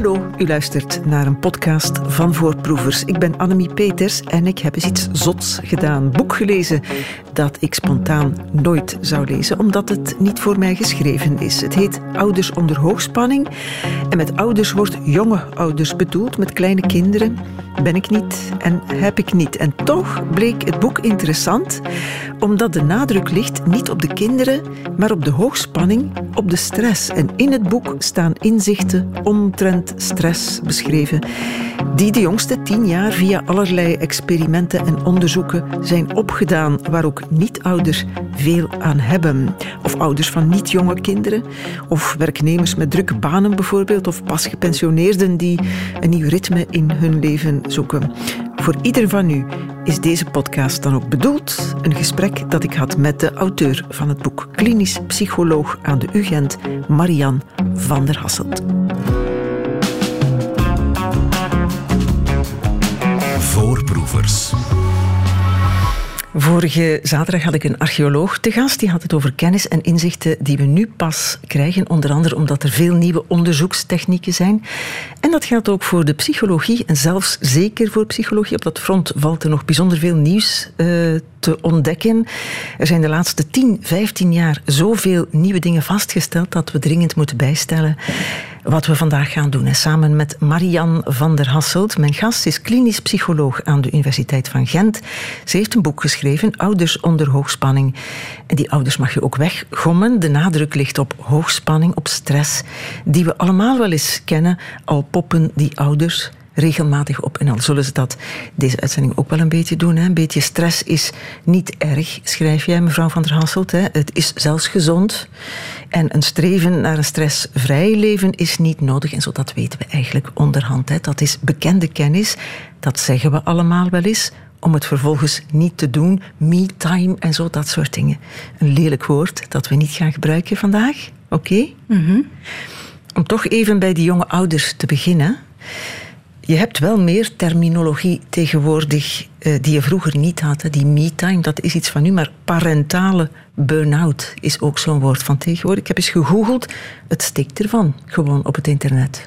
Hallo, u luistert naar een podcast van Voorproevers. Ik ben Annemie Peters en ik heb eens iets zots gedaan. Boek gelezen dat ik spontaan nooit zou lezen, omdat het niet voor mij geschreven is. Het heet Ouders onder hoogspanning. En met ouders wordt jonge ouders bedoeld, met kleine kinderen. Ben ik niet en heb ik niet. En toch bleek het boek interessant, omdat de nadruk ligt niet op de kinderen, maar op de hoogspanning, op de stress. En in het boek staan inzichten omtrent stress beschreven, die de jongste tien jaar via allerlei experimenten en onderzoeken zijn opgedaan, waar ook niet-ouders veel aan hebben. Of ouders van niet-jonge kinderen, of werknemers met drukke banen bijvoorbeeld, of pas gepensioneerden die een nieuw ritme in hun leven zoeken. Voor ieder van u is deze podcast dan ook bedoeld. Een gesprek dat ik had met de auteur van het boek, klinisch psycholoog aan de UGent, Marian van der Hasselt. Voorproevers. Vorige zaterdag had ik een archeoloog te gast. Die had het over kennis en inzichten die we nu pas krijgen. Onder andere omdat er veel nieuwe onderzoekstechnieken zijn. En dat geldt ook voor de psychologie. En zelfs zeker voor psychologie. Op dat front valt er nog bijzonder veel nieuws uh, te ontdekken. Er zijn de laatste 10, 15 jaar zoveel nieuwe dingen vastgesteld dat we dringend moeten bijstellen wat we vandaag gaan doen. En samen met Marianne van der Hasselt, mijn gast is klinisch psycholoog aan de Universiteit van Gent. Ze heeft een boek geschreven, Ouders onder hoogspanning. En die ouders mag je ook weggommen. De nadruk ligt op hoogspanning, op stress, die we allemaal wel eens kennen, al poppen die ouders regelmatig op. En al zullen ze dat deze uitzending ook wel een beetje doen. Hè. Een beetje stress is niet erg, schrijf jij, mevrouw van der Hasselt. Hè. Het is zelfs gezond. En een streven naar een stressvrij leven is niet nodig. En zo dat weten we eigenlijk onderhand. Hè. Dat is bekende kennis. Dat zeggen we allemaal wel eens. Om het vervolgens niet te doen. Me-time en zo, dat soort dingen. Een lelijk woord dat we niet gaan gebruiken vandaag. Oké? Mhm. Om toch even bij die jonge ouders te beginnen. Je hebt wel meer terminologie tegenwoordig uh, die je vroeger niet had. Die me-time, dat is iets van nu, maar parentale burn-out is ook zo'n woord van tegenwoordig. Ik heb eens gegoogeld, het stikt ervan, gewoon op het internet.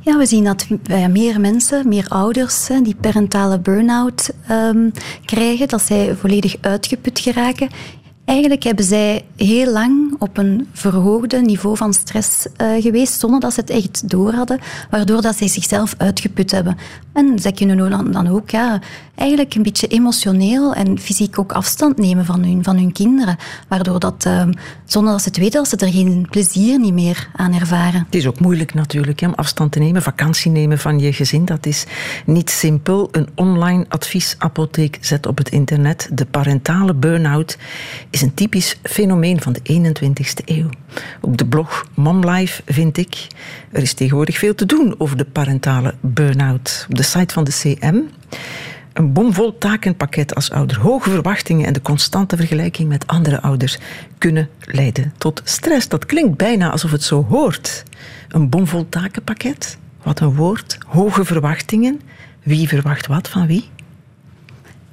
Ja, we zien dat meer mensen, meer ouders, die parentale burn-out um, krijgen, dat zij volledig uitgeput geraken. Eigenlijk hebben zij heel lang op een verhoogde niveau van stress uh, geweest, zonder dat ze het echt door hadden, waardoor dat zij zichzelf uitgeput hebben. En zij kunnen dan, ook ja, eigenlijk een beetje emotioneel en fysiek ook afstand nemen van hun, van hun kinderen, waardoor dat, uh, zonder dat ze het weten, dat ze er geen plezier niet meer aan ervaren. Het is ook moeilijk natuurlijk om afstand te nemen, vakantie nemen van je gezin. Dat is niet simpel. Een online adviesapotheek zet op het internet de parentale burn-out is een typisch fenomeen van de 21ste eeuw. Op de blog MomLife vind ik, er is tegenwoordig veel te doen over de parentale burn-out. Op de site van de CM een bomvol takenpakket als ouder. Hoge verwachtingen en de constante vergelijking met andere ouders kunnen leiden tot stress. Dat klinkt bijna alsof het zo hoort. Een bomvol takenpakket, wat een woord. Hoge verwachtingen. Wie verwacht wat van wie?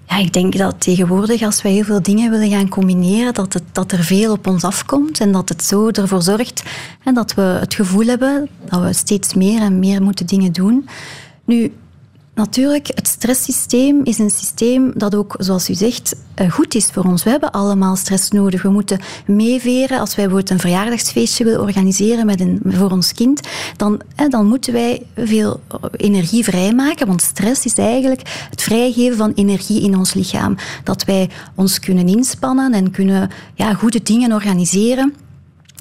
Ja, ik denk dat tegenwoordig, als wij heel veel dingen willen gaan combineren, dat, het, dat er veel op ons afkomt en dat het zo ervoor zorgt en dat we het gevoel hebben dat we steeds meer en meer moeten dingen doen. Nu, Natuurlijk, het stresssysteem is een systeem dat ook, zoals u zegt, eh, goed is voor ons. We hebben allemaal stress nodig. We moeten meeveren. Als wij bijvoorbeeld een verjaardagsfeestje willen organiseren met een, voor ons kind, dan, dan moeten wij veel energie vrijmaken. Want stress is eigenlijk het vrijgeven van energie in ons lichaam. Dat wij ons kunnen inspannen en kunnen ja, goede dingen organiseren.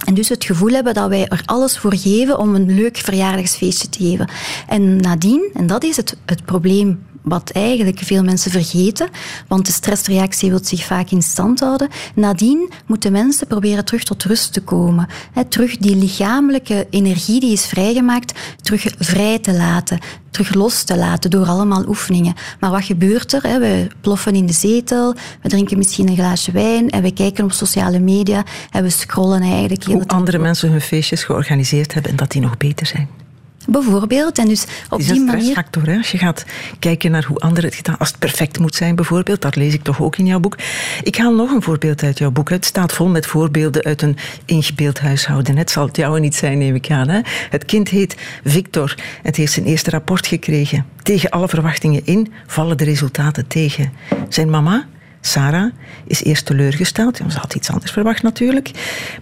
En dus het gevoel hebben dat wij er alles voor geven om een leuk verjaardagsfeestje te geven. En nadien, en dat is het, het probleem wat eigenlijk veel mensen vergeten, want de stressreactie wil zich vaak in stand houden. Nadien moeten mensen proberen terug tot rust te komen. terug die lichamelijke energie die is vrijgemaakt, terug vrij te laten, terug los te laten door allemaal oefeningen. Maar wat gebeurt er? We ploffen in de zetel, we drinken misschien een glaasje wijn en we kijken op sociale media en we scrollen eigenlijk. Hoe andere mensen hun feestjes georganiseerd hebben en dat die nog beter zijn. Bijvoorbeeld. En dus op is die een manier. stressfactor. Hè? Als je gaat kijken naar hoe anderen het gedaan als het perfect moet zijn, bijvoorbeeld. Dat lees ik toch ook in jouw boek. Ik haal nog een voorbeeld uit jouw boek. Het staat vol met voorbeelden uit een ingebeeld huishouden. Het zal het jouwe niet zijn, neem ik aan. Hè? Het kind heet Victor. Het heeft zijn eerste rapport gekregen. Tegen alle verwachtingen in vallen de resultaten tegen. Zijn mama Sarah is eerst teleurgesteld. Ze had iets anders verwacht natuurlijk.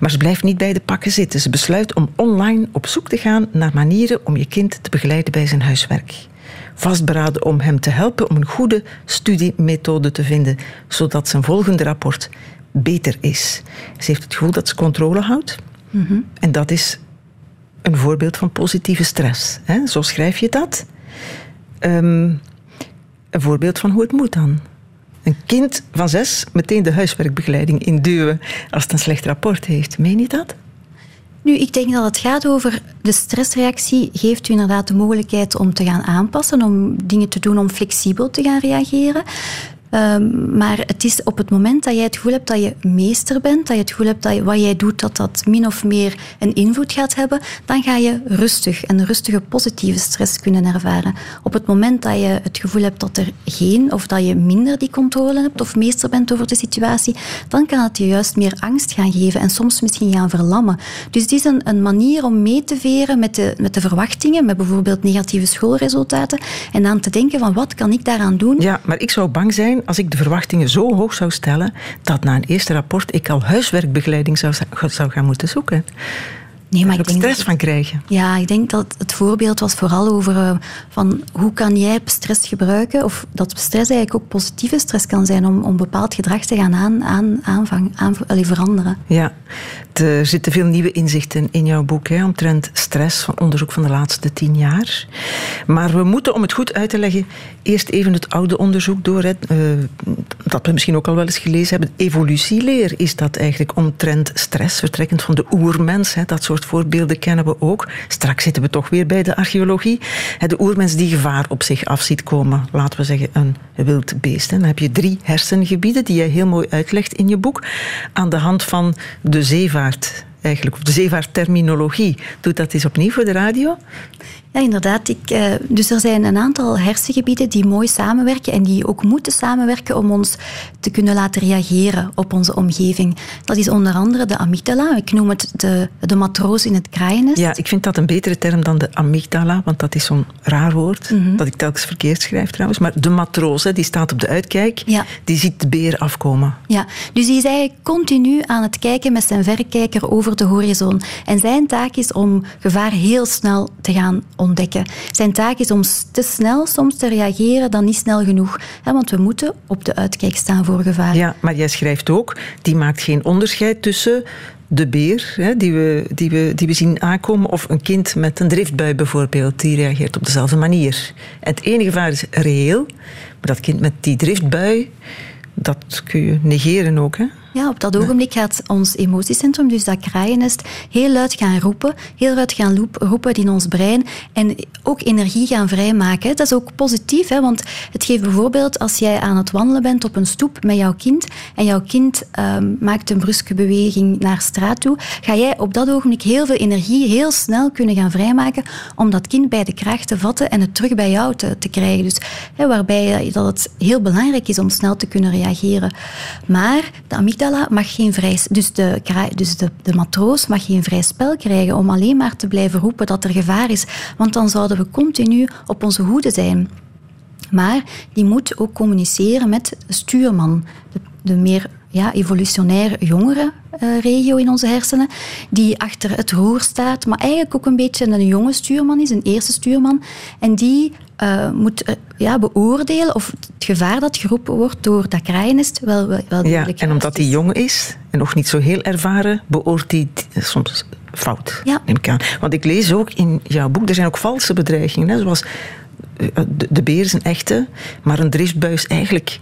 Maar ze blijft niet bij de pakken zitten. Ze besluit om online op zoek te gaan naar manieren om je kind te begeleiden bij zijn huiswerk. Vastberaden om hem te helpen om een goede studiemethode te vinden, zodat zijn volgende rapport beter is. Ze heeft het gevoel dat ze controle houdt. En dat is een voorbeeld van positieve stress. Hè? Zo schrijf je dat. Ehm, een voorbeeld van hoe het moet dan. Een kind van zes meteen de huiswerkbegeleiding induwen als het een slecht rapport heeft. Meen je dat? Nu, ik denk dat het gaat over de stressreactie. Geeft u inderdaad de mogelijkheid om te gaan aanpassen, om dingen te doen om flexibel te gaan reageren. Um, maar het is op het moment dat jij het gevoel hebt dat je meester bent, dat je het gevoel hebt dat wat jij doet, dat dat min of meer een invloed gaat hebben, dan ga je rustig en rustige positieve stress kunnen ervaren. Op het moment dat je het gevoel hebt dat er geen, of dat je minder die controle hebt of meester bent over de situatie, dan kan het je juist meer angst gaan geven en soms misschien gaan verlammen. Dus het is een, een manier om mee te veren met de, met de verwachtingen, met bijvoorbeeld negatieve schoolresultaten, en dan te denken van wat kan ik daaraan doen? Ja, maar ik zou bang zijn als ik de verwachtingen zo hoog zou stellen dat na een eerste rapport ik al huiswerkbegeleiding zou, zou gaan moeten zoeken. Nee, maar ik denk stress van krijgen. Ja, ik denk dat het voorbeeld was vooral over uh, van hoe kan jij stress gebruiken, of dat stress eigenlijk ook positieve stress kan zijn om, om bepaald gedrag te gaan aan, aan, aanvang, aan, allee, veranderen. Ja, er zitten veel nieuwe inzichten in jouw boek hè, omtrent stress van onderzoek van de laatste tien jaar. Maar we moeten, om het goed uit te leggen, eerst even het oude onderzoek door. Hè, uh, dat we misschien ook al wel eens gelezen hebben. Evolutieleer is dat eigenlijk omtrent stress, vertrekkend van de oermens, hè, dat soort voorbeelden kennen we ook. Straks zitten we toch weer bij de archeologie. De oermens die gevaar op zich af ziet komen. Laten we zeggen een wild beest. Dan heb je drie hersengebieden die je heel mooi uitlegt in je boek. Aan de hand van de zeevaart eigenlijk, of de zeevaartterminologie. Doe dat eens opnieuw voor de radio. Ja, inderdaad. Ik, uh, dus er zijn een aantal hersengebieden die mooi samenwerken en die ook moeten samenwerken om ons te kunnen laten reageren op onze omgeving. Dat is onder andere de amygdala. Ik noem het de, de matroos in het kraaiennest. Ja, ik vind dat een betere term dan de amygdala, want dat is zo'n raar woord, mm -hmm. dat ik telkens verkeerd schrijf trouwens. Maar de matroos, die staat op de uitkijk, ja. die ziet de beer afkomen. Ja, dus die is eigenlijk continu aan het kijken met zijn verrekijker over de horizon. En zijn taak is om gevaar heel snel te gaan Zijn taak is om te snel soms te reageren dan niet snel genoeg. Hè, want we moeten op de uitkijk staan voor gevaar. Ja, maar jij schrijft ook, die maakt geen onderscheid tussen de beer hè, die, we, die, we, die we zien aankomen of een kind met een driftbui bijvoorbeeld, die reageert op dezelfde manier. Het enige gevaar is reëel, maar dat kind met die driftbui, dat kun je negeren ook. Hè? Ja, op dat ogenblik gaat ons emotiecentrum, dus dat kraaiennest, heel luid gaan roepen, heel luid gaan roepen in ons brein en ook energie gaan vrijmaken. Dat is ook positief, hè, want het geeft bijvoorbeeld als jij aan het wandelen bent op een stoep met jouw kind en jouw kind um, maakt een bruske beweging naar straat toe, ga jij op dat ogenblik heel veel energie heel snel kunnen gaan vrijmaken om dat kind bij de kracht te vatten en het terug bij jou te, te krijgen. Dus hè, waarbij dat het heel belangrijk is om snel te kunnen reageren. Maar de mag geen vrij... Dus, de, dus de, de matroos mag geen vrij spel krijgen om alleen maar te blijven roepen dat er gevaar is. Want dan zouden we continu op onze hoede zijn. Maar die moet ook communiceren met de stuurman, de, de meer ja, evolutionair jongere uh, regio in onze hersenen, die achter het roer staat, maar eigenlijk ook een beetje een jonge stuurman is, een eerste stuurman. En die uh, moet uh, ja, beoordelen of het gevaar dat geroepen wordt door dat kraaiennest wel, wel, wel Ja, en omdat hij jong is en nog niet zo heel ervaren, beoordeelt hij soms fout, ja. neem ik aan. Want ik lees ook in jouw boek, er zijn ook valse bedreigingen, hè, zoals de, de beer is een echte, maar een driftbui is eigenlijk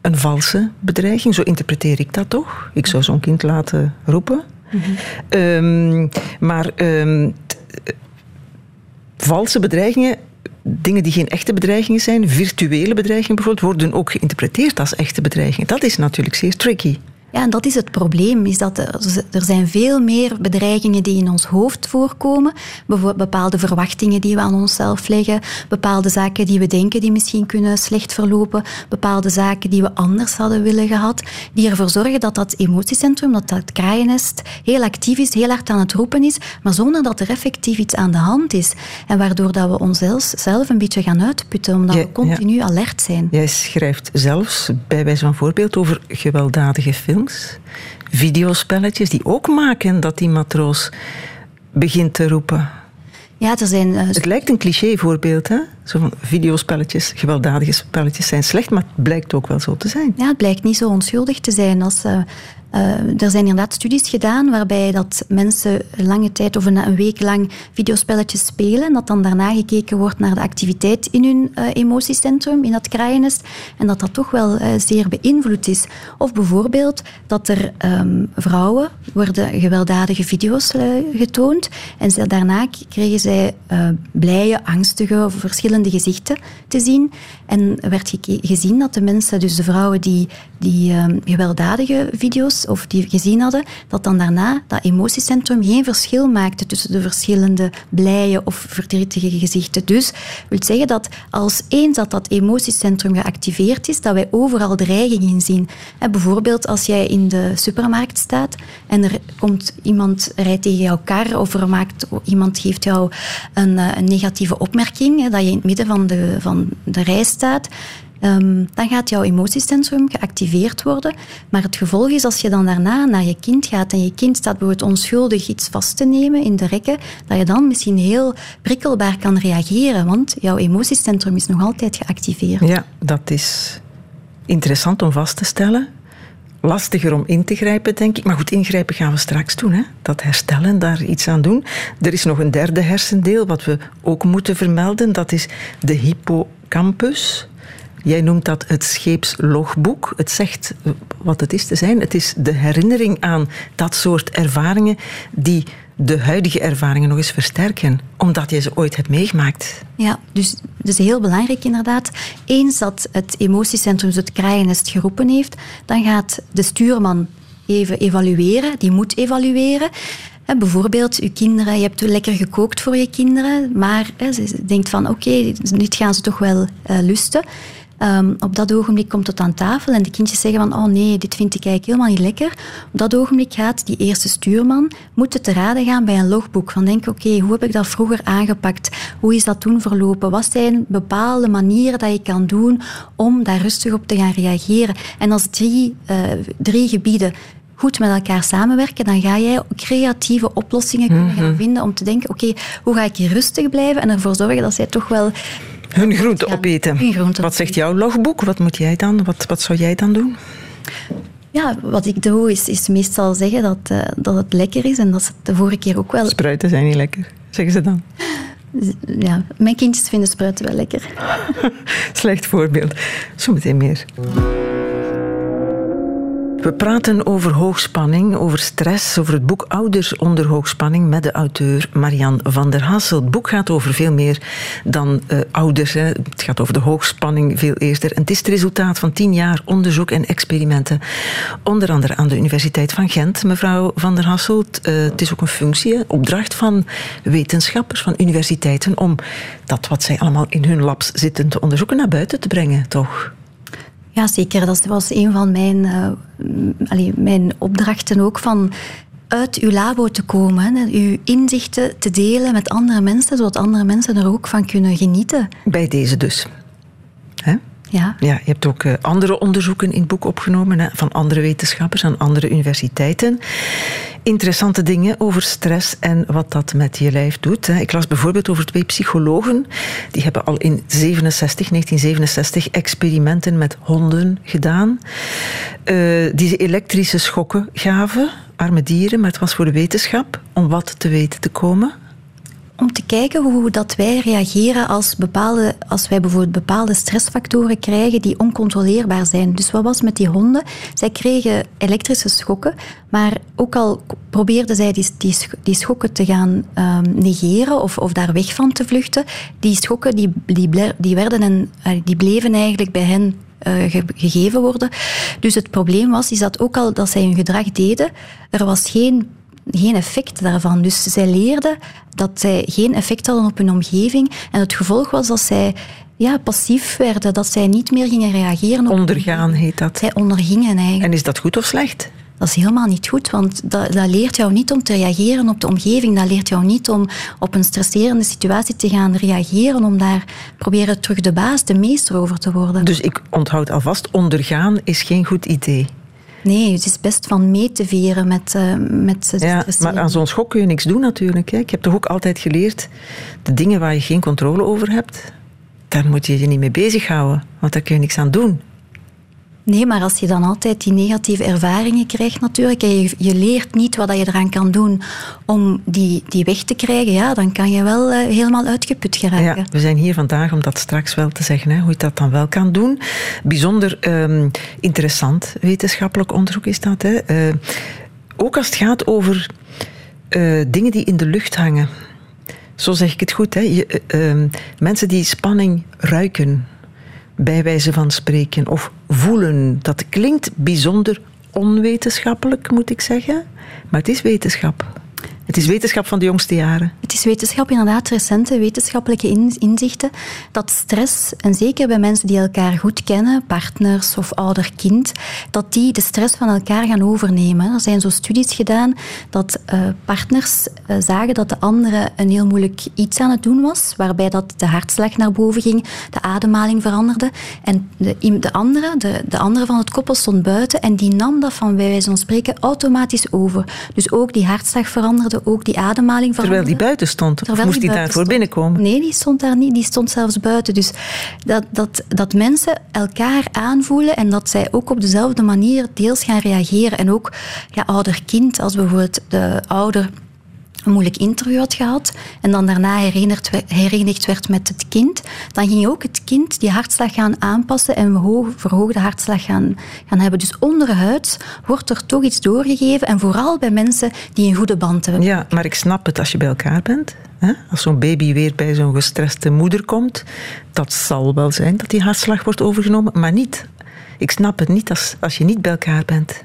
een valse bedreiging. Zo interpreteer ik dat toch. Ik zou zo'n kind laten roepen. Um, maar um, valse bedreigingen, dingen die geen echte bedreigingen zijn, virtuele bedreigingen bijvoorbeeld, worden ook geïnterpreteerd als echte bedreigingen. Dat is natuurlijk zeer tricky. Ja, en dat is het probleem. Is dat er, er zijn veel meer bedreigingen die in ons hoofd voorkomen. Bijvoorbeeld bepaalde verwachtingen die we aan onszelf leggen. Bepaalde zaken die we denken die misschien kunnen slecht verlopen. Bepaalde zaken die we anders hadden willen gehad. Die ervoor zorgen dat dat emotiecentrum, dat dat kraaiennest, heel actief is, heel hard aan het roepen is, maar zonder dat er effectief iets aan de hand is. En waardoor dat we onszelf zelf een beetje gaan uitputten, omdat we continu alert zijn. Jij schrijft zelfs, bij wijze van voorbeeld, over gewelddadige films videospelletjes die ook maken dat die matroos begint te roepen. Ja, er zijn, uh, het lijkt een clichévoorbeeld, hè? Zo van videospelletjes, gewelddadige spelletjes zijn slecht, maar het blijkt ook wel zo te zijn. Ja, het blijkt niet zo onschuldig te zijn als, uh, uh, er zijn inderdaad studies gedaan waarbij dat mensen lange tijd of een, week lang videospelletjes spelen en dat dan daarna gekeken wordt naar de activiteit in hun uh, emotiecentrum, in dat kraaiennest, en dat dat toch wel uh, zeer beïnvloed is. Of bijvoorbeeld dat er um, vrouwen worden gewelddadige video's getoond en ze, daarna kregen zij blije, angstige of verschillende gezichten te zien en werd gezien dat de mensen, dus de vrouwen die, die um, gewelddadige video's of die gezien hadden, dat dan daarna dat emotiecentrum geen verschil maakte tussen de verschillende blije of verdrietige gezichten. Dus wil zeggen dat als eens dat dat emotiecentrum geactiveerd is, dat wij overal dreiging in zien. bijvoorbeeld als jij in de supermarkt staat en er komt iemand rijdt tegen jouw kar of er maakt, iemand geeft jou een, eh, een negatieve opmerking, dat je in het midden van de, van de rij staat, Um, dan gaat jouw emotiecentrum geactiveerd worden. Maar het gevolg is, als je dan daarna naar je kind gaat en je kind staat bijvoorbeeld onschuldig iets vast te nemen in de rekken, dat je dan misschien heel prikkelbaar kan reageren, want jouw emotiecentrum is nog altijd geactiveerd. Ja, dat is interessant om vast te stellen. Lastiger om in te grijpen, denk ik. Maar goed, ingrijpen gaan we straks doen. Hè? Dat herstellen, daar iets aan doen. Er is nog een derde hersendeel wat we ook moeten vermelden. Dat is de hippocampus. Jij noemt dat het scheepslogboek. Het zegt wat het is te zijn. Het is de herinnering aan dat soort ervaringen die de huidige ervaringen nog eens versterken, omdat je ze ooit hebt meegemaakt. Ja, dus is heel belangrijk inderdaad. Eens dat het emotiecentrum, dus het kraaiennest, geroepen heeft, dan gaat de stuurman even evalueren. Die moet evalueren. Bijvoorbeeld, je kinderen, je hebt lekker gekookt voor je kinderen, maar ze denkt van oké, dit gaan ze toch wel uh, lusten. Um, op dat ogenblik komt het aan tafel en de kindjes zeggen van oh nee, dit vind ik eigenlijk helemaal niet lekker. Op dat ogenblik gaat die eerste stuurman moeten te raden gaan bij een logboek. Van denk oké, hoe heb ik dat vroeger aangepakt? Hoe is dat toen verlopen? Wat zijn bepaalde manieren dat je kan doen om daar rustig op te gaan reageren? En als drie, uh, drie gebieden goed met elkaar samenwerken, dan ga jij creatieve oplossingen kunnen gaan mhm. vinden om te denken, oké, hoe ga ik hier rustig blijven en ervoor zorgen dat zij toch wel hun groente opeten. Wat zegt jouw logboek? Wat moet jij dan? Wat, wat zou jij dan doen? Ja, wat ik doe is, is meestal zeggen dat, uh, dat het lekker is. En dat is de vorige keer ook wel... Spruiten zijn niet lekker, zeggen ze dan. Ja, mijn kindjes vinden spruiten wel lekker. Slecht voorbeeld. Zometeen meer. We praten over hoogspanning, over stress, over het boek Ouders onder hoogspanning met de auteur Marian van der Hassel. Het boek gaat over veel meer dan uh, ouders. Hè. Het gaat over de hoogspanning veel eerder. En het is het resultaat van tien jaar onderzoek en experimenten. Onder andere aan de Universiteit van Gent, mevrouw van der Hasselt. Uh, het is ook een functie, opdracht van wetenschappers, van universiteiten, om dat wat zij allemaal in hun labs zitten te onderzoeken naar buiten te brengen, toch? Ja, zeker. Dat was een van mijn, uh, mijn opdrachten ook van uit uw labo te komen, hè, uw inzichten te delen met andere mensen, zodat andere mensen er ook van kunnen genieten. Bij deze dus. Hè? Ja. ja. Je hebt ook uh, andere onderzoeken in het boek opgenomen van andere wetenschappers aan andere universiteiten interessante dingen over stress en wat dat met je lijf doet. Ik las bijvoorbeeld over twee psychologen. Die hebben al in 67, 1967 experimenten met honden gedaan. Uh, die ze elektrische schokken gaven, arme dieren, maar het was voor de wetenschap om wat te weten te komen om te kijken hoe dat wij reageren als, bepaalde, als wij bijvoorbeeld bepaalde stressfactoren krijgen die oncontroleerbaar zijn. Dus wat was met die honden? Zij kregen elektrische schokken, maar ook al probeerden zij die, die, die schokken te gaan um, negeren of, of daar weg van te vluchten, die schokken die, die, werden en, die bleven eigenlijk bij hen gegeven worden. Dus het probleem was is dat ook al dat zij hun gedrag deden, er was geen geen effect daarvan. Dus zij leerden dat zij geen effect hadden op hun omgeving. En het gevolg was dat zij ja, passief werden, dat zij niet meer gingen reageren. Op Ondergaan heet dat. Zij ondergingen eigenlijk. En is dat goed of slecht? Dat is helemaal niet goed, want dat, dat, leert jou niet om te reageren op de omgeving. Dat leert jou niet om op een stresserende situatie te gaan reageren, om daar proberen terug de baas, de meester over te worden. Dus ik onthoud alvast, ondergaan is geen goed idee. Nee, het is best van mee te veren met, uh, met Ja, maar aan zo'n schok kun je niks doen natuurlijk. Hè. Ik heb toch ook altijd geleerd, de dingen waar je geen controle over hebt, daar moet je je niet mee bezighouden, want daar kun je niks aan doen. Nee, maar als je dan altijd die negatieve ervaringen krijgt natuurlijk, en je, je leert niet wat je eraan kan doen om die, die weg te krijgen, ja, dan kan je wel uh, helemaal uitgeput geraken. Ja, we zijn hier vandaag om dat straks wel te zeggen, hè, hoe je dat dan wel kan doen. Bijzonder um, interessant wetenschappelijk onderzoek is dat. Hè. Uh, ook als het gaat over uh, dingen die in de lucht hangen. Zo zeg ik het goed. Hè. Je, ehm, mensen die spanning ruiken bij wijze van spreken, of voelen. Dat klinkt bijzonder onwetenschappelijk, moet ik zeggen, maar het is wetenschap. Het is wetenschap van de jongste jaren. Het is wetenschap, inderdaad, recente wetenschappelijke inzichten. Dat stress, en zeker bij mensen die elkaar goed kennen, partners of ouder-kind, dat die de stress van elkaar gaan overnemen. Er zijn zo studies gedaan dat uh, partners uh, zagen dat de andere een heel moeilijk iets aan het doen was, waarbij dat de hartslag naar boven ging, de ademhaling veranderde. En de, de andere, de, de andere van het koppel stond buiten en die nam dat van, bij wijze van spreken, automatisch over. Dus ook die hartslag veranderde ook die ademhaling van. Terwijl die buiten stond? Terwijl moest die, daarvoor binnenkomen? Nee, die stond daar niet. Die stond zelfs buiten. Dus dat, dat, dat mensen elkaar aanvoelen en dat zij ook op dezelfde manier deels gaan reageren. En ook ja, ouder-kind, als bijvoorbeeld de ouder moeilijk interview had gehad en dan daarna herenigd, werd met het kind, dan ging ook het kind die hartslag gaan aanpassen en verhoogde hartslag gaan, gaan hebben. Dus onderhuids wordt er toch iets doorgegeven en vooral bij mensen die een goede band hebben. Ja, maar ik snap het als je bij elkaar bent. Hè? Als zo'n baby weer bij zo'n gestreste moeder komt, dat zal wel zijn dat die hartslag wordt overgenomen, maar niet. Ik snap het niet als, als je niet bij elkaar bent.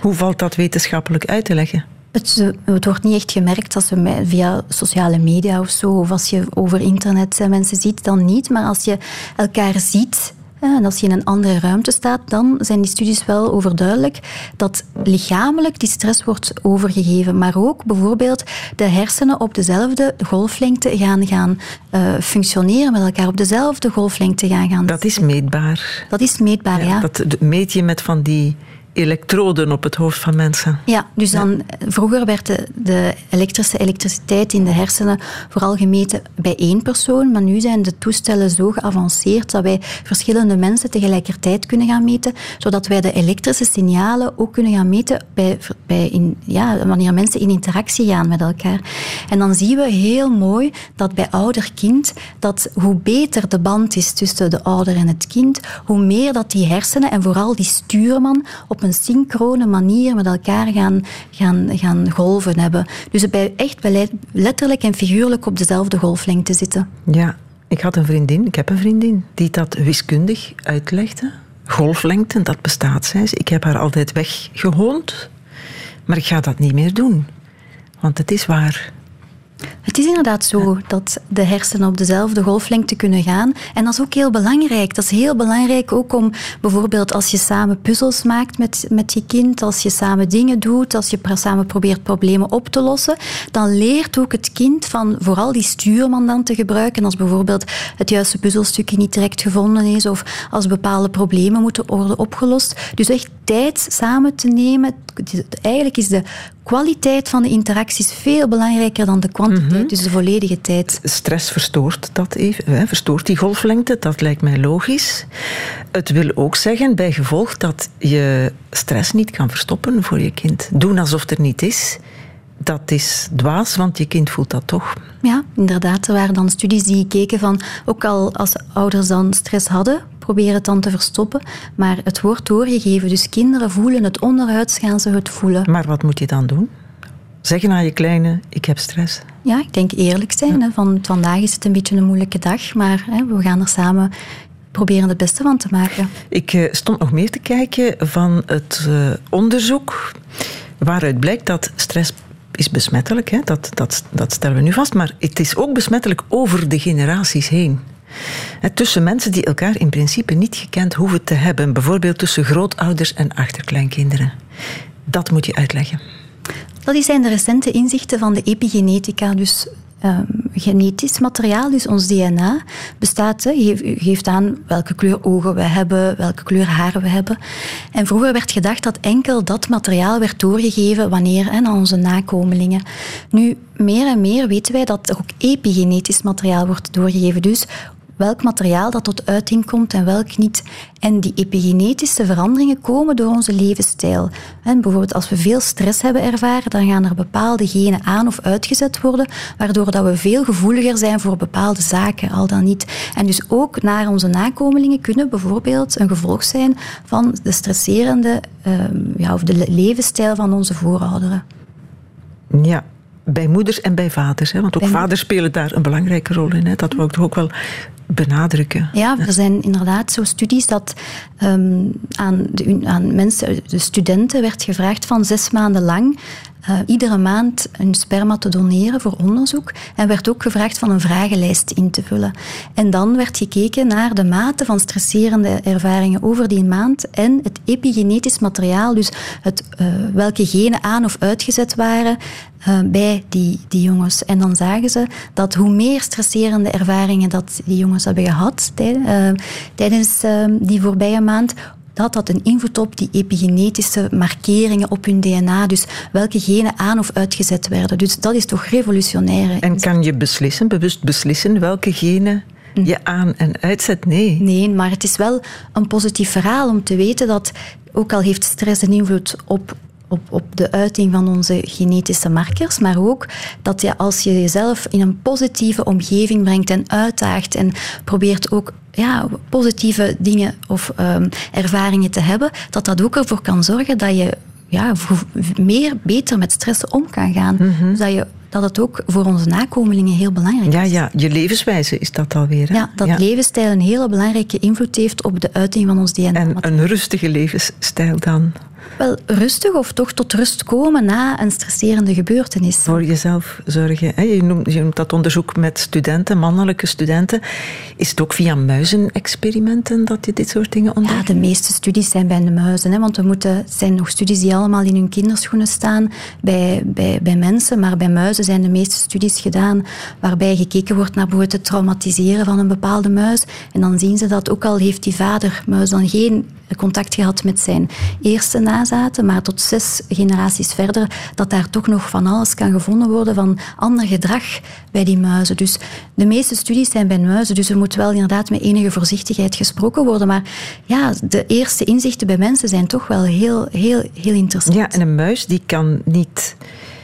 Hoe valt dat wetenschappelijk uit te leggen? Het, het, wordt niet echt gemerkt als je via sociale media of zo, of als je over internet mensen ziet, dan niet. Maar als je elkaar ziet en als je in een andere ruimte staat, dan zijn die studies wel overduidelijk dat lichamelijk die stress wordt overgegeven. Maar ook bijvoorbeeld de hersenen op dezelfde golflengte gaan, gaan uh, functioneren met elkaar, op dezelfde golflengte gaan gaan. Dat is meetbaar. Dat is meetbaar, ja. ja. Dat meet je met van die elektroden op het hoofd van mensen. Ja, dus dan vroeger werd de, de, elektrische elektriciteit in de hersenen vooral gemeten bij één persoon, maar nu zijn de toestellen zo geavanceerd dat wij verschillende mensen tegelijkertijd kunnen gaan meten, zodat wij de elektrische signalen ook kunnen gaan meten bij, bij in, ja, wanneer mensen in interactie gaan met elkaar. En dan zien we heel mooi dat bij ouder-kind, dat hoe beter de band is tussen de ouder en het kind, hoe meer dat die hersenen en vooral die stuurman op een synchrone manier met elkaar gaan, gaan, gaan golven hebben. Dus bij echt letterlijk en figuurlijk op dezelfde golflengte zitten. Ja, ik had een vriendin, ik heb een vriendin, die dat wiskundig uitlegde. Golflengte, dat bestaat, zei ze. Ik heb haar altijd weggehoond, maar ik ga dat niet meer doen. Want het is waar. Het is inderdaad zo dat de hersenen op dezelfde golflengte kunnen gaan. En dat is ook heel belangrijk. Dat is heel belangrijk ook om bijvoorbeeld als je samen puzzels maakt met, met je kind, als je samen dingen doet, als je samen probeert problemen op te lossen, dan leert ook het kind van vooral die stuurman dan te gebruiken. Als bijvoorbeeld het juiste puzzelstukje niet direct gevonden is of als bepaalde problemen moeten worden opgelost. Dus echt tijd samen te nemen. Eigenlijk is de kwaliteit van de interacties veel belangrijker dan de kwantiteit, mhm. dus de volledige tijd. Stress verstoort dat even, hè, verstoort die golflengte, dat lijkt mij logisch. Het wil ook zeggen, bij gevolg, dat je stress niet kan verstoppen voor je kind. Doen alsof er niet is, dat is dwaas, want je kind voelt dat toch. Ja, inderdaad. Er waren dan studies die keken van, ook al als ouders dan stress hadden, proberen het dan te verstoppen. Maar het wordt doorgegeven, dus kinderen voelen het onderhuids, gaan ze het voelen. Maar wat moet je dan doen? Zeggen aan je kleine, ik heb stress. Ja, ik denk eerlijk zijn. Hè, van, vandaag is het een beetje een moeilijke dag, maar hè, we gaan er samen proberen het beste van te maken. Ik uh, stond nog meer te kijken van het uh, onderzoek waaruit blijkt dat stress is besmettelijk. Hè? Dat, dat, dat stellen we nu vast. Maar het is ook besmettelijk over de generaties heen. Tussen mensen die elkaar in principe niet gekend hoeven te hebben. Bijvoorbeeld tussen grootouders en achterkleinkinderen. Dat moet je uitleggen. Dat zijn de recente inzichten van de epigenetica. Dus um, genetisch materiaal, dus ons DNA, bestaat, he, geeft aan welke kleur ogen we hebben, welke kleur haar we hebben. En vroeger werd gedacht dat enkel dat materiaal werd doorgegeven wanneer aan onze nakomelingen. Nu, meer en meer weten wij dat er ook epigenetisch materiaal wordt doorgegeven. Dus welk materiaal dat tot uiting komt en welk niet. En die epigenetische veranderingen komen door onze levensstijl. En bijvoorbeeld als we veel stress hebben ervaren, dan gaan er bepaalde genen aan of uitgezet worden, waardoor dat we veel gevoeliger zijn voor bepaalde zaken, al dan niet. En dus ook naar onze nakomelingen kunnen bijvoorbeeld een gevolg zijn van de stresserende ehm, ja, of de levensstijl van onze voorouderen. Ja, bij moeders en bij vaders. Hè? Want ook vaders spelen daar een belangrijke rol in. Hè? Dat wil ik toch ook wel benadrukken. Ja, er zijn inderdaad zo studies dat um, aan, de, aan mensen, de studenten werd gevraagd van zes maanden lang uh, iedere maand een sperma te doneren voor onderzoek. En werd ook gevraagd van een vragenlijst in te vullen. En dan werd gekeken naar de mate van stresserende ervaringen over die maand en het epigenetisch materiaal, dus het, uh, welke genen aan of uitgezet waren uh, bij die, die jongens. En dan zagen ze dat hoe meer stresserende ervaringen dat die jongens hebben gehad tijdens die voorbije maand, dat had een invloed op die epigenetische markeringen op hun DNA. Dus welke genen aan of uitgezet werden. Dus dat is toch revolutionair. En kan je beslissen, bewust beslissen, welke genen hm. je aan- en uitzet? Nee. Nee, maar het is wel een positief verhaal om te weten dat, ook al heeft stress een invloed op op, op de uiting van onze genetische markers, maar ook dat je als je jezelf in een positieve omgeving brengt en uitdaagt en probeert ook ja, positieve dingen of um, ervaringen te hebben, dat dat ook ervoor kan zorgen dat je ja, meer beter met stress om kan gaan. Mm -hmm. dat, je, dat het ook voor onze nakomelingen heel belangrijk ja, is. Ja, je levenswijze is dat alweer. Hè? Ja, dat ja. levensstijl een hele belangrijke invloed heeft op de uiting van ons DNA. En een rustige levensstijl dan? Wel, rustig of toch tot rust komen na een stresserende gebeurtenis. Voor jezelf zorgen. Je noemt, je noemt dat onderzoek met studenten, mannelijke studenten. Is het ook via muizenexperimenten dat je dit soort dingen ontdekt? Ja, de meeste studies zijn bij de muizen. Hè, want we moeten, het zijn nog studies die allemaal in hun kinderschoenen staan bij, bij, bij mensen. Maar bij muizen zijn de meeste studies gedaan waarbij gekeken wordt naar bijvoorbeeld het traumatiseren van een bepaalde muis. En dan zien ze dat ook al heeft die vadermuis dan geen contact gehad met zijn eerste nazaten, maar tot zes generaties verder, dat daar toch nog van alles kan gevonden worden van ander gedrag bij die muizen. Dus de meeste studies zijn bij muizen, dus er moet wel inderdaad met enige voorzichtigheid gesproken worden. Maar ja, de eerste inzichten bij mensen zijn toch wel heel, heel, heel interessant. Ja, en een muis die kan niet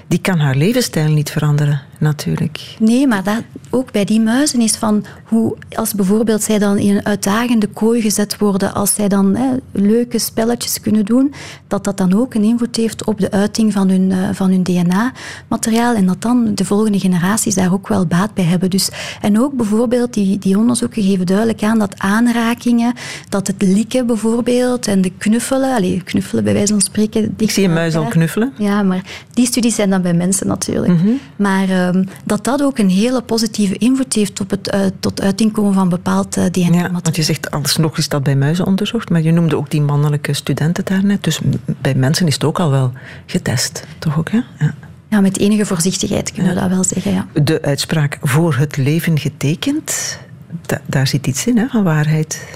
die kan haar levensstijl niet veranderen, natuurlijk. Nee, maar dat, ook bij die muizen is van hoe, als bijvoorbeeld zij dan in een uitdagende kooi gezet worden, als zij dan hè, leuke spelletjes kunnen doen, dat dat dan ook een invloed heeft op de uiting van hun, uh, van hun DNA-materiaal en dat dan de volgende generaties daar ook wel baat bij hebben. Dus, en ook bijvoorbeeld, die, die onderzoeken geven duidelijk aan dat aanrakingen, dat het likken bijvoorbeeld en de knuffelen, allez, knuffelen bij wijze van spreken. Ik zie een muis al knuffelen. Ja, maar die studies zijn dan bij mensen natuurlijk. Mm -hmm. Maar um, dat dat ook een hele positieve invloed heeft op het uh, tot uiting komen van bepaald uh, DNA-materiaal. Ja, want je zegt alsnog is dat bij muizen onderzocht, maar je noemde ook die mannelijke studenten daarnet. Dus bij mensen is het ook al wel getest, toch ook? Hè? Ja. Ja, met enige voorzichtigheid kunnen we dat wel zeggen. Ja. De uitspraak voor het leven getekend, da daar zit iets in hè, van waarheid.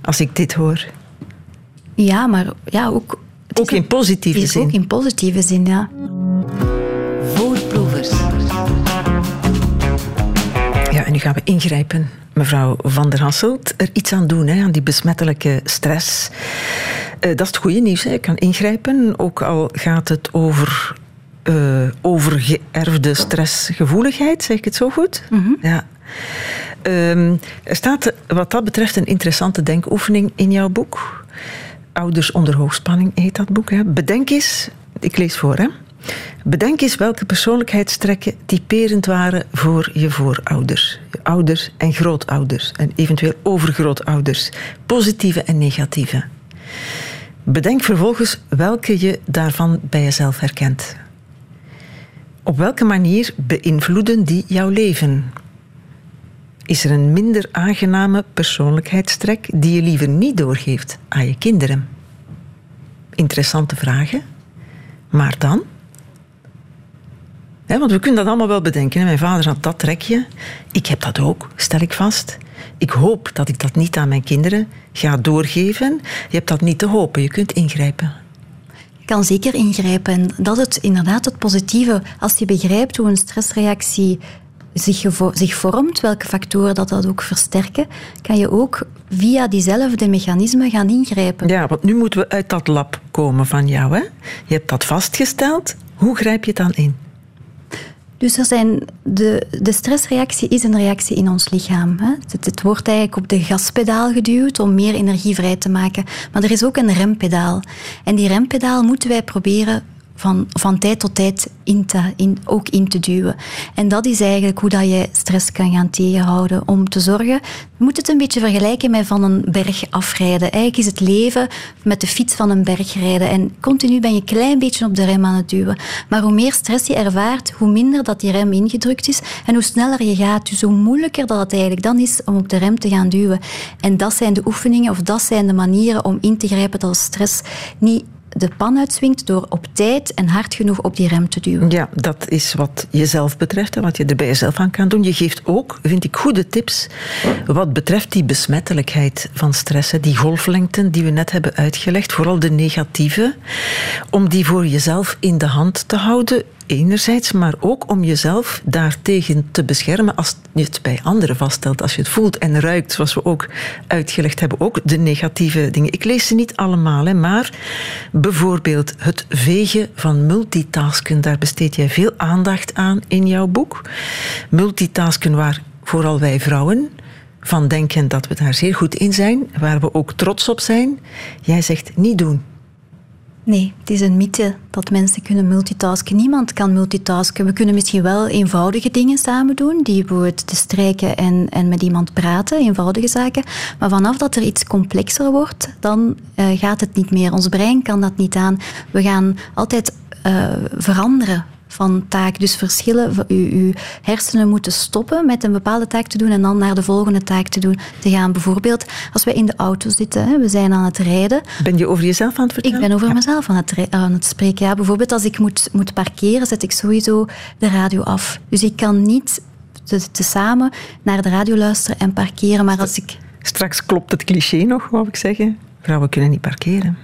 Als ik dit hoor. Ja, maar ja, ook. Ook in positieve zin. Ook in positieve zin, ja. Voorproevers. Nu gaan we ingrijpen. Mevrouw Van der Hasselt, er iets aan doen, hè, aan die besmettelijke stress. Uh, dat is het goede nieuws. Hè. Je kan ingrijpen, ook al gaat het over uh, overgeërfde stressgevoeligheid, zeg ik het zo goed? Mm -hmm. Ja. Um, er staat wat dat betreft een interessante denkoefening in jouw boek. Ouders onder hoogspanning heet dat boek. Hè. Bedenk eens, ik lees voor, hè. Bedenk eens welke persoonlijkheidstrekken typerend waren voor je voorouders, je ouders en grootouders en eventueel overgrootouders, positieve en negatieve. Bedenk vervolgens welke je daarvan bij jezelf herkent. Op welke manier beïnvloeden die jouw leven? Is er een minder aangename persoonlijkheidstrek die je liever niet doorgeeft aan je kinderen? Interessante vragen. Maar dan? Want we kunnen dat allemaal wel bedenken. Mijn vader had dat trekje. Ik heb dat ook, stel ik vast. Ik hoop dat ik dat niet aan mijn kinderen ga doorgeven. Je hebt dat niet te hopen, je kunt ingrijpen. Je kan zeker ingrijpen. En dat is inderdaad het positieve. Als je begrijpt hoe een stressreactie zich, zich vormt, welke factoren dat, dat ook versterken, kan je ook via diezelfde mechanismen gaan ingrijpen. Ja, want nu moeten we uit dat lab komen van jou. Hè? Je hebt dat vastgesteld. Hoe grijp je het dan in? Dus er zijn de, de stressreactie is een reactie in ons lichaam. Hè. Het, het, wordt eigenlijk op de gaspedaal geduwd om meer energie vrij te maken. Maar er is ook een rempedaal. En die rempedaal moeten wij proberen van, van tijd tot tijd in te, in, ook in te duwen. En dat is eigenlijk hoe dat je stress kan gaan tegenhouden. Om te zorgen, je moet het een beetje vergelijken met van een berg afrijden. Eigenlijk is het leven met de fiets van een berg rijden. En continu ben je een klein beetje op de rem aan het duwen. Maar hoe meer stress je ervaart, hoe minder dat die rem ingedrukt is. En hoe sneller je gaat, dus hoe moeilijker dat het eigenlijk dan is om op de rem te gaan duwen. En dat zijn de oefeningen of dat zijn de manieren om in te grijpen dat stress niet de pan uitswingt door op tijd en hard genoeg op die rem te duwen. Ja, dat is wat jezelf betreft en wat je er bij jezelf aan kan doen. Je geeft ook, vind ik, goede tips wat betreft die besmettelijkheid van stress. Die golflengten die we net hebben uitgelegd, vooral de negatieve, om die voor jezelf in de hand te houden enerzijds, maar ook om jezelf daartegen te beschermen als je het bij anderen vaststelt. Als je het voelt en ruikt, zoals we ook uitgelegd hebben, ook de negatieve dingen. Ik lees ze niet allemaal, hè, maar bijvoorbeeld het vegen van multitasken, daar besteed jij veel aandacht aan in jouw boek. Multitasken waar vooral wij vrouwen van denken dat we daar zeer goed in zijn, waar we ook trots op zijn. Jij zegt niet doen. Nee, het is een mythe dat mensen kunnen multitasken. Niemand kan multitasken. We kunnen misschien wel eenvoudige dingen samen doen, die bijvoorbeeld te strijken en, en met iemand praten, eenvoudige zaken. Maar vanaf dat er iets complexer wordt, dan uh, gaat het niet meer. Ons brein kan dat niet aan. We gaan altijd uh, veranderen van taak. Dus verschillen, uw, hersenen moeten stoppen met een bepaalde taak te doen en dan naar de volgende taak te, doen, te gaan. Bijvoorbeeld als we in de auto zitten, we zijn aan het rijden. Ben je over jezelf aan het vertellen? Ik ben over mezelf aan het, aan het spreken. Ja, bijvoorbeeld als ik moet, moet parkeren, zet ik sowieso de radio af. Dus ik kan niet te, samen naar de radio luisteren en parkeren. Maar als ik... Straks klopt het cliché nog, wou ik zeggen. Vrouwen kunnen niet parkeren.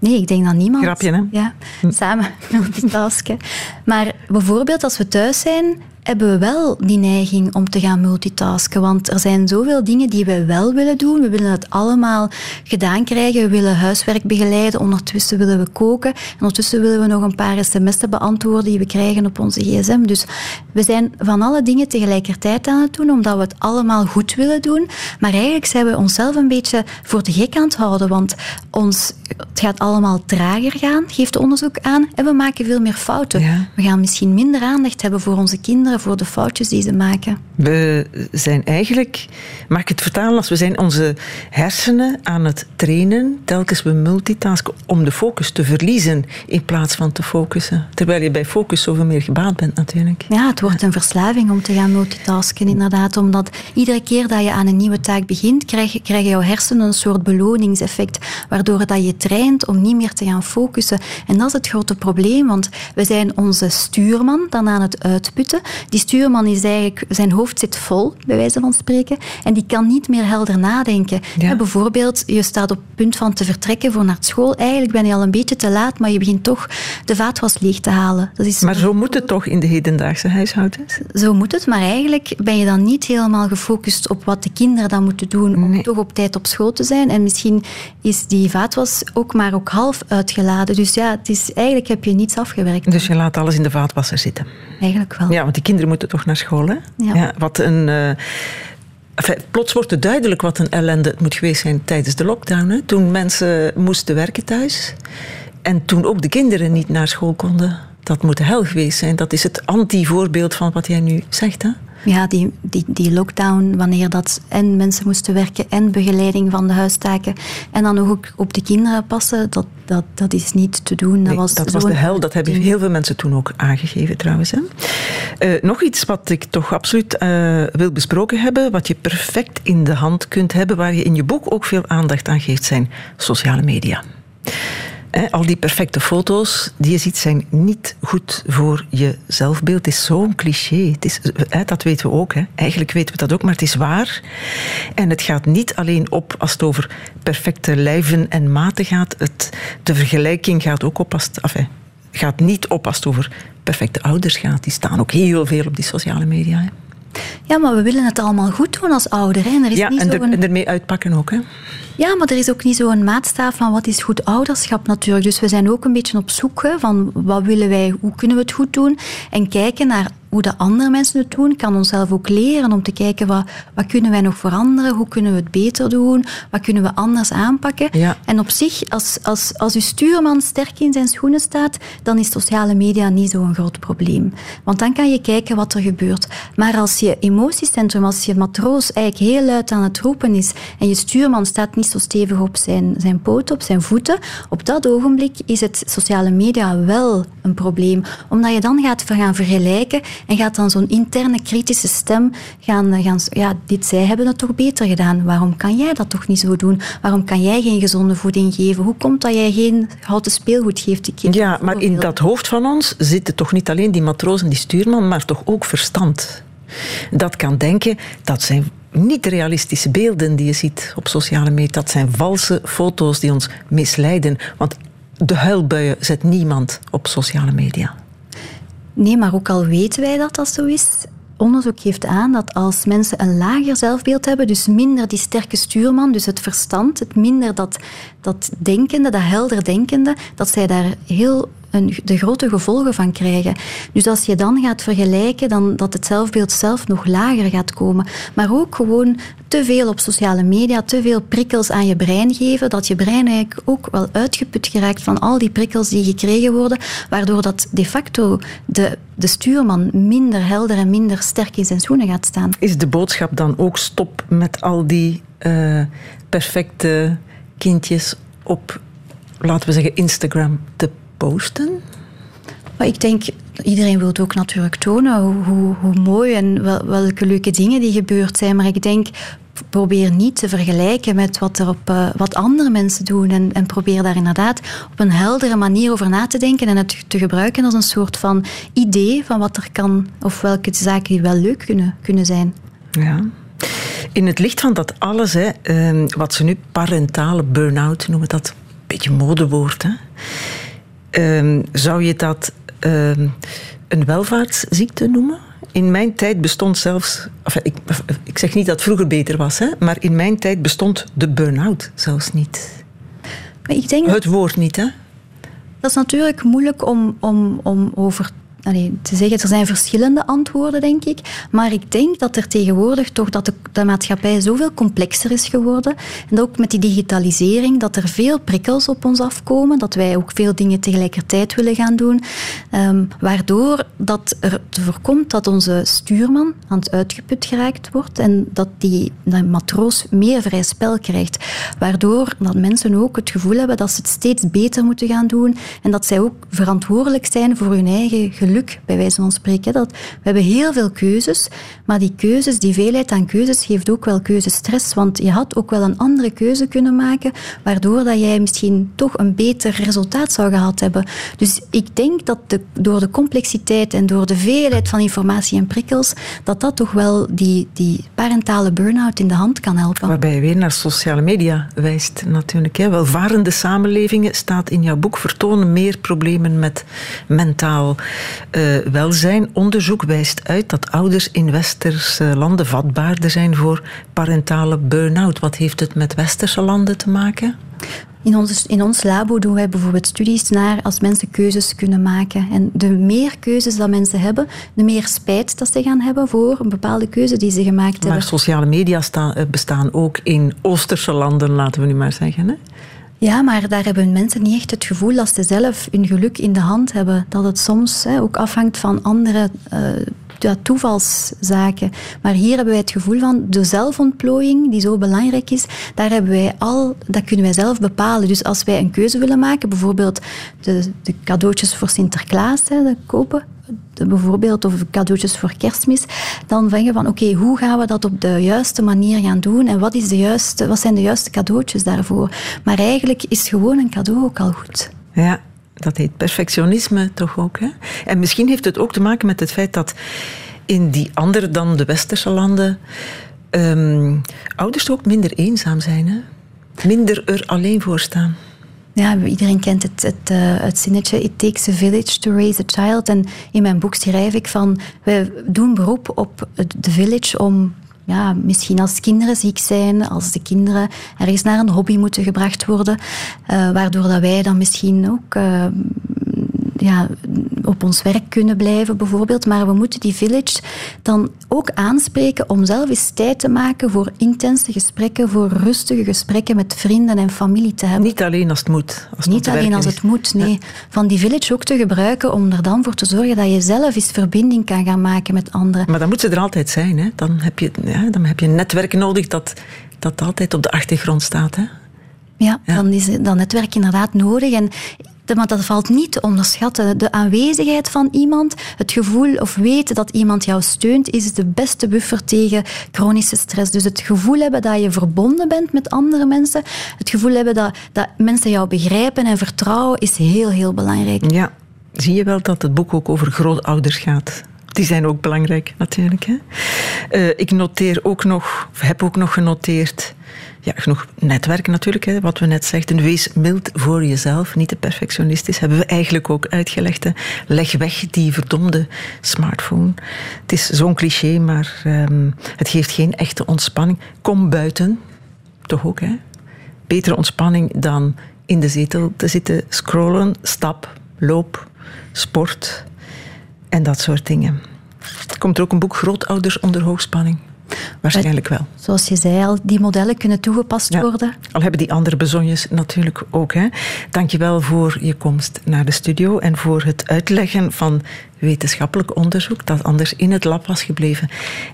Nee, ik denk dat niemand. Grapje, hè? Ja, samen multitasken. Maar bijvoorbeeld als we thuis zijn, hebben we wel die neiging om te gaan multitasken. Want er zijn zoveel dingen die we wel willen doen. We willen het allemaal gedaan krijgen. We willen huiswerk begeleiden. Ondertussen willen we koken. En ondertussen willen we nog een paar sms'en beantwoorden die we krijgen op onze gsm. Dus we zijn van alle dingen tegelijkertijd aan het doen, omdat we het allemaal goed willen doen. Maar eigenlijk zijn we onszelf een beetje voor de gek aan het houden. Want ons, het gaat allemaal trager gaan, geeft onderzoek aan. En we maken veel meer fouten. We gaan misschien minder aandacht hebben voor onze kinderen voor de foutjes die ze maken. We zijn eigenlijk, mag ik het vertalen als we zijn onze hersenen aan het trainen, telkens we multitasken, om de focus te verliezen in plaats van te focussen. Terwijl je bij focus zoveel meer gebaat bent natuurlijk. Ja, het wordt een verslaving om te gaan multitasken inderdaad, omdat iedere keer dat je aan een nieuwe taak begint, krijg, krijgen jouw hersenen een soort beloningseffect, waardoor dat je traint om niet meer te gaan focussen. En dat is het grote probleem, want we zijn onze stuurman dan aan het uitputten. Die stuurman is eigenlijk, zijn hoofd zit vol, bij wijze van spreken, en die kan niet meer helder nadenken. bijvoorbeeld, je staat op het punt van te vertrekken voor naar school. Eigenlijk ben je al een beetje te laat, maar je begint toch de vaatwas leeg te halen. Dat is maar zo moet het toch in de hedendaagse huishoudens? Zo moet het, maar eigenlijk ben je dan niet helemaal gefocust op wat de kinderen dan moeten doen om toch op tijd op school te zijn. En misschien is die vaatwas ook maar ook half uitgeladen. Dus ja, het is, eigenlijk heb je niets afgewerkt. Dus je laat alles in de vaatwasser zitten? Eigenlijk wel. Ja, want die kinderen moeten toch naar school, hè? Ja. wat een... Uh, plots wordt het duidelijk wat een ellende het moet geweest zijn tijdens de lockdown. Hè? Toen mensen moesten werken thuis. En toen ook de kinderen niet naar school konden. dat moet de hel geweest zijn. Dat is het anti-voorbeeld van wat jij nu zegt, hè? Ja, die, die, die lockdown, wanneer dat en mensen moesten werken en begeleiding van de huistaken en dan ook op de kinderen passen, dat, dat, dat is niet te doen. Dat was, dat was de hel, dat hebben heel veel mensen toen ook aangegeven trouwens. Hè. Uh, nog iets wat ik toch absoluut uh, wil besproken hebben, wat je perfect in de hand kunt hebben, waar je in je boek ook veel aandacht aan geeft, zijn sociale media al die perfecte foto's die je ziet zijn niet goed voor je zelfbeeld. Het is zo'n cliché. Het is, dat weten we ook. Eigenlijk weten we dat ook, maar het is waar. En het gaat niet alleen op als het over perfecte lijven en maten gaat. Het, de vergelijking gaat ook op als gaat niet op als het over perfecte ouders gaat. Die staan ook heel veel op die sociale media. Ja, maar we willen het allemaal goed doen als ouder. Hè? Er is ja, niet en, er, en ermee uitpakken ook. Hè? Ja, maar er is ook niet zo'n maatstaaf van wat is goed ouderschap natuurlijk. Dus we zijn ook een beetje op zoek hè, van wat willen wij, hoe kunnen we het goed doen. En kijken naar hoe de andere mensen het doen, kan onszelf ook leren om te kijken wat, wat kunnen wij nog veranderen, hoe kunnen we het beter doen, wat kunnen we anders aanpakken. Ja. En op zich, als, als, als uw stuurman sterk in zijn schoenen staat, dan is sociale media niet zo'n groot probleem. Want dan kan je kijken wat er gebeurt. Maar als je emotiecentrum, als je matroos eigenlijk heel luid aan het roepen is en je stuurman staat niet zo stevig op zijn, zijn poot, op zijn voeten, op dat ogenblik is het sociale media wel een probleem. Omdat je dan gaat gaan vergelijken en gaat dan zo'n interne kritische stem gaan, gaan... Ja, dit, zij hebben het toch beter gedaan. Waarom kan jij dat toch niet zo doen? Waarom kan jij geen gezonde voeding geven? Hoe komt dat jij geen houten speelgoed geeft? Ik ja, maar in dat hoofd van ons zitten toch niet alleen die matroos en die stuurman, maar toch ook verstand. Dat kan denken, dat zijn niet realistische beelden die je ziet op sociale media. Dat zijn valse foto's die ons misleiden. Want de huilbuien zet niemand op sociale media. Nee, maar ook al weten wij dat dat zo is, onderzoek geeft aan dat als mensen een lager zelfbeeld hebben, dus minder die sterke stuurman, dus het verstand, het minder dat, dat denkende, dat helder denkende, dat zij daar heel de grote gevolgen van krijgen. Dus als je dan gaat vergelijken, dan dat het zelfbeeld zelf nog lager gaat komen. Maar ook gewoon te veel op sociale media, te veel prikkels aan je brein geven, dat je brein eigenlijk ook wel uitgeput geraakt van al die prikkels die gekregen worden, waardoor dat de facto de, de stuurman minder helder en minder sterk in zijn schoenen gaat staan. Is de boodschap dan ook stop met al die uh, perfecte kindjes op, laten we zeggen, Instagram te posten? Maar ik denk, iedereen wil ook natuurlijk tonen hoe, hoe, mooi en wel, welke leuke dingen die gebeurd zijn. Maar ik denk, probeer niet te vergelijken met wat, er op, uh, wat andere mensen doen. En, en, probeer daar inderdaad op een heldere manier over na te denken en het te gebruiken als een soort van idee van wat er kan of welke zaken die wel leuk kunnen, kunnen zijn. Ja. In het licht van dat alles, hè, uh, wat ze nu parentale burn-out noemen, dat een beetje modewoord. Hè? Uh, zou je dat ehm, een welvaartsziekte noemen? In mijn tijd bestond zelfs, enfin, ik, ik, zeg niet dat het vroeger beter was, hè, maar in mijn tijd bestond de burn-out zelfs niet. Maar ik denk het woord niet, hè? Dat is natuurlijk moeilijk om, om, om over allee, te zeggen, er zijn verschillende antwoorden, denk ik. Maar ik denk dat er tegenwoordig toch dat de, maatschappij zoveel complexer is geworden. En ook met die digitalisering, dat er veel prikkels op ons afkomen. Dat wij ook veel dingen tegelijkertijd willen gaan doen. Um, waardoor dat er te voorkomt dat onze stuurman aan het uitgeput geraakt wordt. En dat die de matroos meer vrij spel krijgt. Waardoor dat mensen ook het gevoel hebben dat ze het steeds beter moeten gaan doen. En dat zij ook verantwoordelijk zijn voor hun eigen geluk geluk, bij wijze van spreken. Dat, we hebben heel veel keuzes, maar die keuzes, die veelheid aan keuzes, geeft ook wel keuzestress. Want je had ook wel een andere keuze kunnen maken, waardoor dat jij misschien toch een beter resultaat zou gehad hebben. Dus ik denk dat de, door de complexiteit en door de veelheid van informatie en prikkels, dat dat toch wel die, die parentale burn-out in de hand kan helpen. Waarbij je weer naar sociale media wijst natuurlijk. Hè. Welvarende samenlevingen staat in jouw boek vertonen meer problemen met mentaal uh, welzijn. Onderzoek wijst uit dat ouders in westerse landen vatbaarder zijn voor parentale burn-out. Wat heeft het met westerse landen te maken? In ons, in ons labo doen wij bijvoorbeeld studies naar als mensen keuzes kunnen maken. En de meer keuzes dat mensen hebben, de meer spijt dat ze gaan hebben voor een bepaalde keuze die ze gemaakt hebben. Maar sociale media staan, eh, bestaan ook in Oosterse landen, laten we nu maar zeggen. Hè? Ja, maar daar hebben mensen niet echt het gevoel dat ze zelf hun geluk in de hand hebben. Dat het soms hè, ook afhangt van andere uh, ja, toevalszaken. Maar hier hebben wij het gevoel van de zelfontplooiing, die zo belangrijk is, daar hebben wij al, dat kunnen wij zelf bepalen. Dus als wij een keuze willen maken, bijvoorbeeld de, de cadeautjes voor Sinterklaas hè, kopen, bijvoorbeeld, of cadeautjes voor kerstmis, dan denk je van oké, hoe gaan we dat op de juiste manier gaan doen en wat, is de juiste, wat zijn de juiste cadeautjes daarvoor? Maar eigenlijk is gewoon een cadeau ook al goed. Ja, dat heet perfectionisme toch ook. Hè? En misschien heeft het ook te maken met het feit dat in die andere dan de westerse landen um, ouders ook minder eenzaam zijn. Hè? Minder er alleen voor staan. Ja, iedereen kent het, het, uh, het zinnetje It takes a village to raise a child. En in mijn boek schrijf ik van... We doen beroep op de village om ja, misschien als kinderen ziek zijn, als de kinderen ergens naar een hobby moeten gebracht worden, uh, waardoor dat wij dan misschien ook uh, ja, op ons werk kunnen blijven, bijvoorbeeld. Maar we moeten die village dan ook aanspreken om zelf eens tijd te maken voor intense gesprekken, voor rustige gesprekken met vrienden en familie te hebben. Niet alleen als het moet. Als het Niet alleen als het moet, nee. Van die village ook te gebruiken om er dan voor te zorgen dat je zelf eens verbinding kan gaan maken met anderen. Maar dan moet ze er altijd zijn. Hè? Dan, heb je, ja, dan heb je een netwerk nodig dat, dat altijd op de achtergrond staat. Hè? Ja, ja, dan is dat netwerk inderdaad nodig. En maar dat valt niet te onderschatten. De aanwezigheid van iemand, het gevoel of weten dat iemand jou steunt, is de beste buffer tegen chronische stress. Dus het gevoel hebben dat je verbonden bent met andere mensen, het gevoel hebben dat, dat mensen jou begrijpen en vertrouwen, is heel, heel belangrijk. Ja, zie je wel dat het boek ook over grootouders gaat? Die zijn ook belangrijk, natuurlijk. Hè? Uh, ik noteer ook nog, heb ook nog genoteerd ja, genoeg netwerken natuurlijk, hè, wat we net zeiden. Wees mild voor jezelf, niet te perfectionistisch. Hebben we eigenlijk ook uitgelegd. Hè. Leg weg die verdomde smartphone. Het is zo'n cliché, maar um, het geeft geen echte ontspanning. Kom buiten, toch ook, hè. Betere ontspanning dan in de zetel te zitten scrollen, stap, loop, sport en dat soort dingen. Komt er ook een boek Grootouders onder hoogspanning. Waarschijnlijk wel. Zoals je zei al, die modellen kunnen toegepast worden. Al hebben die andere bezonjes natuurlijk ook. Hè. Dankjewel voor je komst naar de studio en voor het uitleggen van wetenschappelijk onderzoek dat anders in het lab was gebleven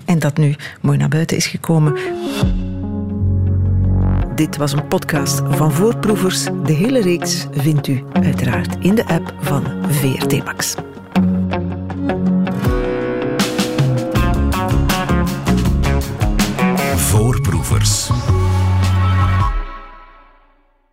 en dat nu mooi naar buiten is gekomen. Dit was een podcast van Voorproevers. De hele reeks vindt u uiteraard in de app van VRT Max. Voorproevers.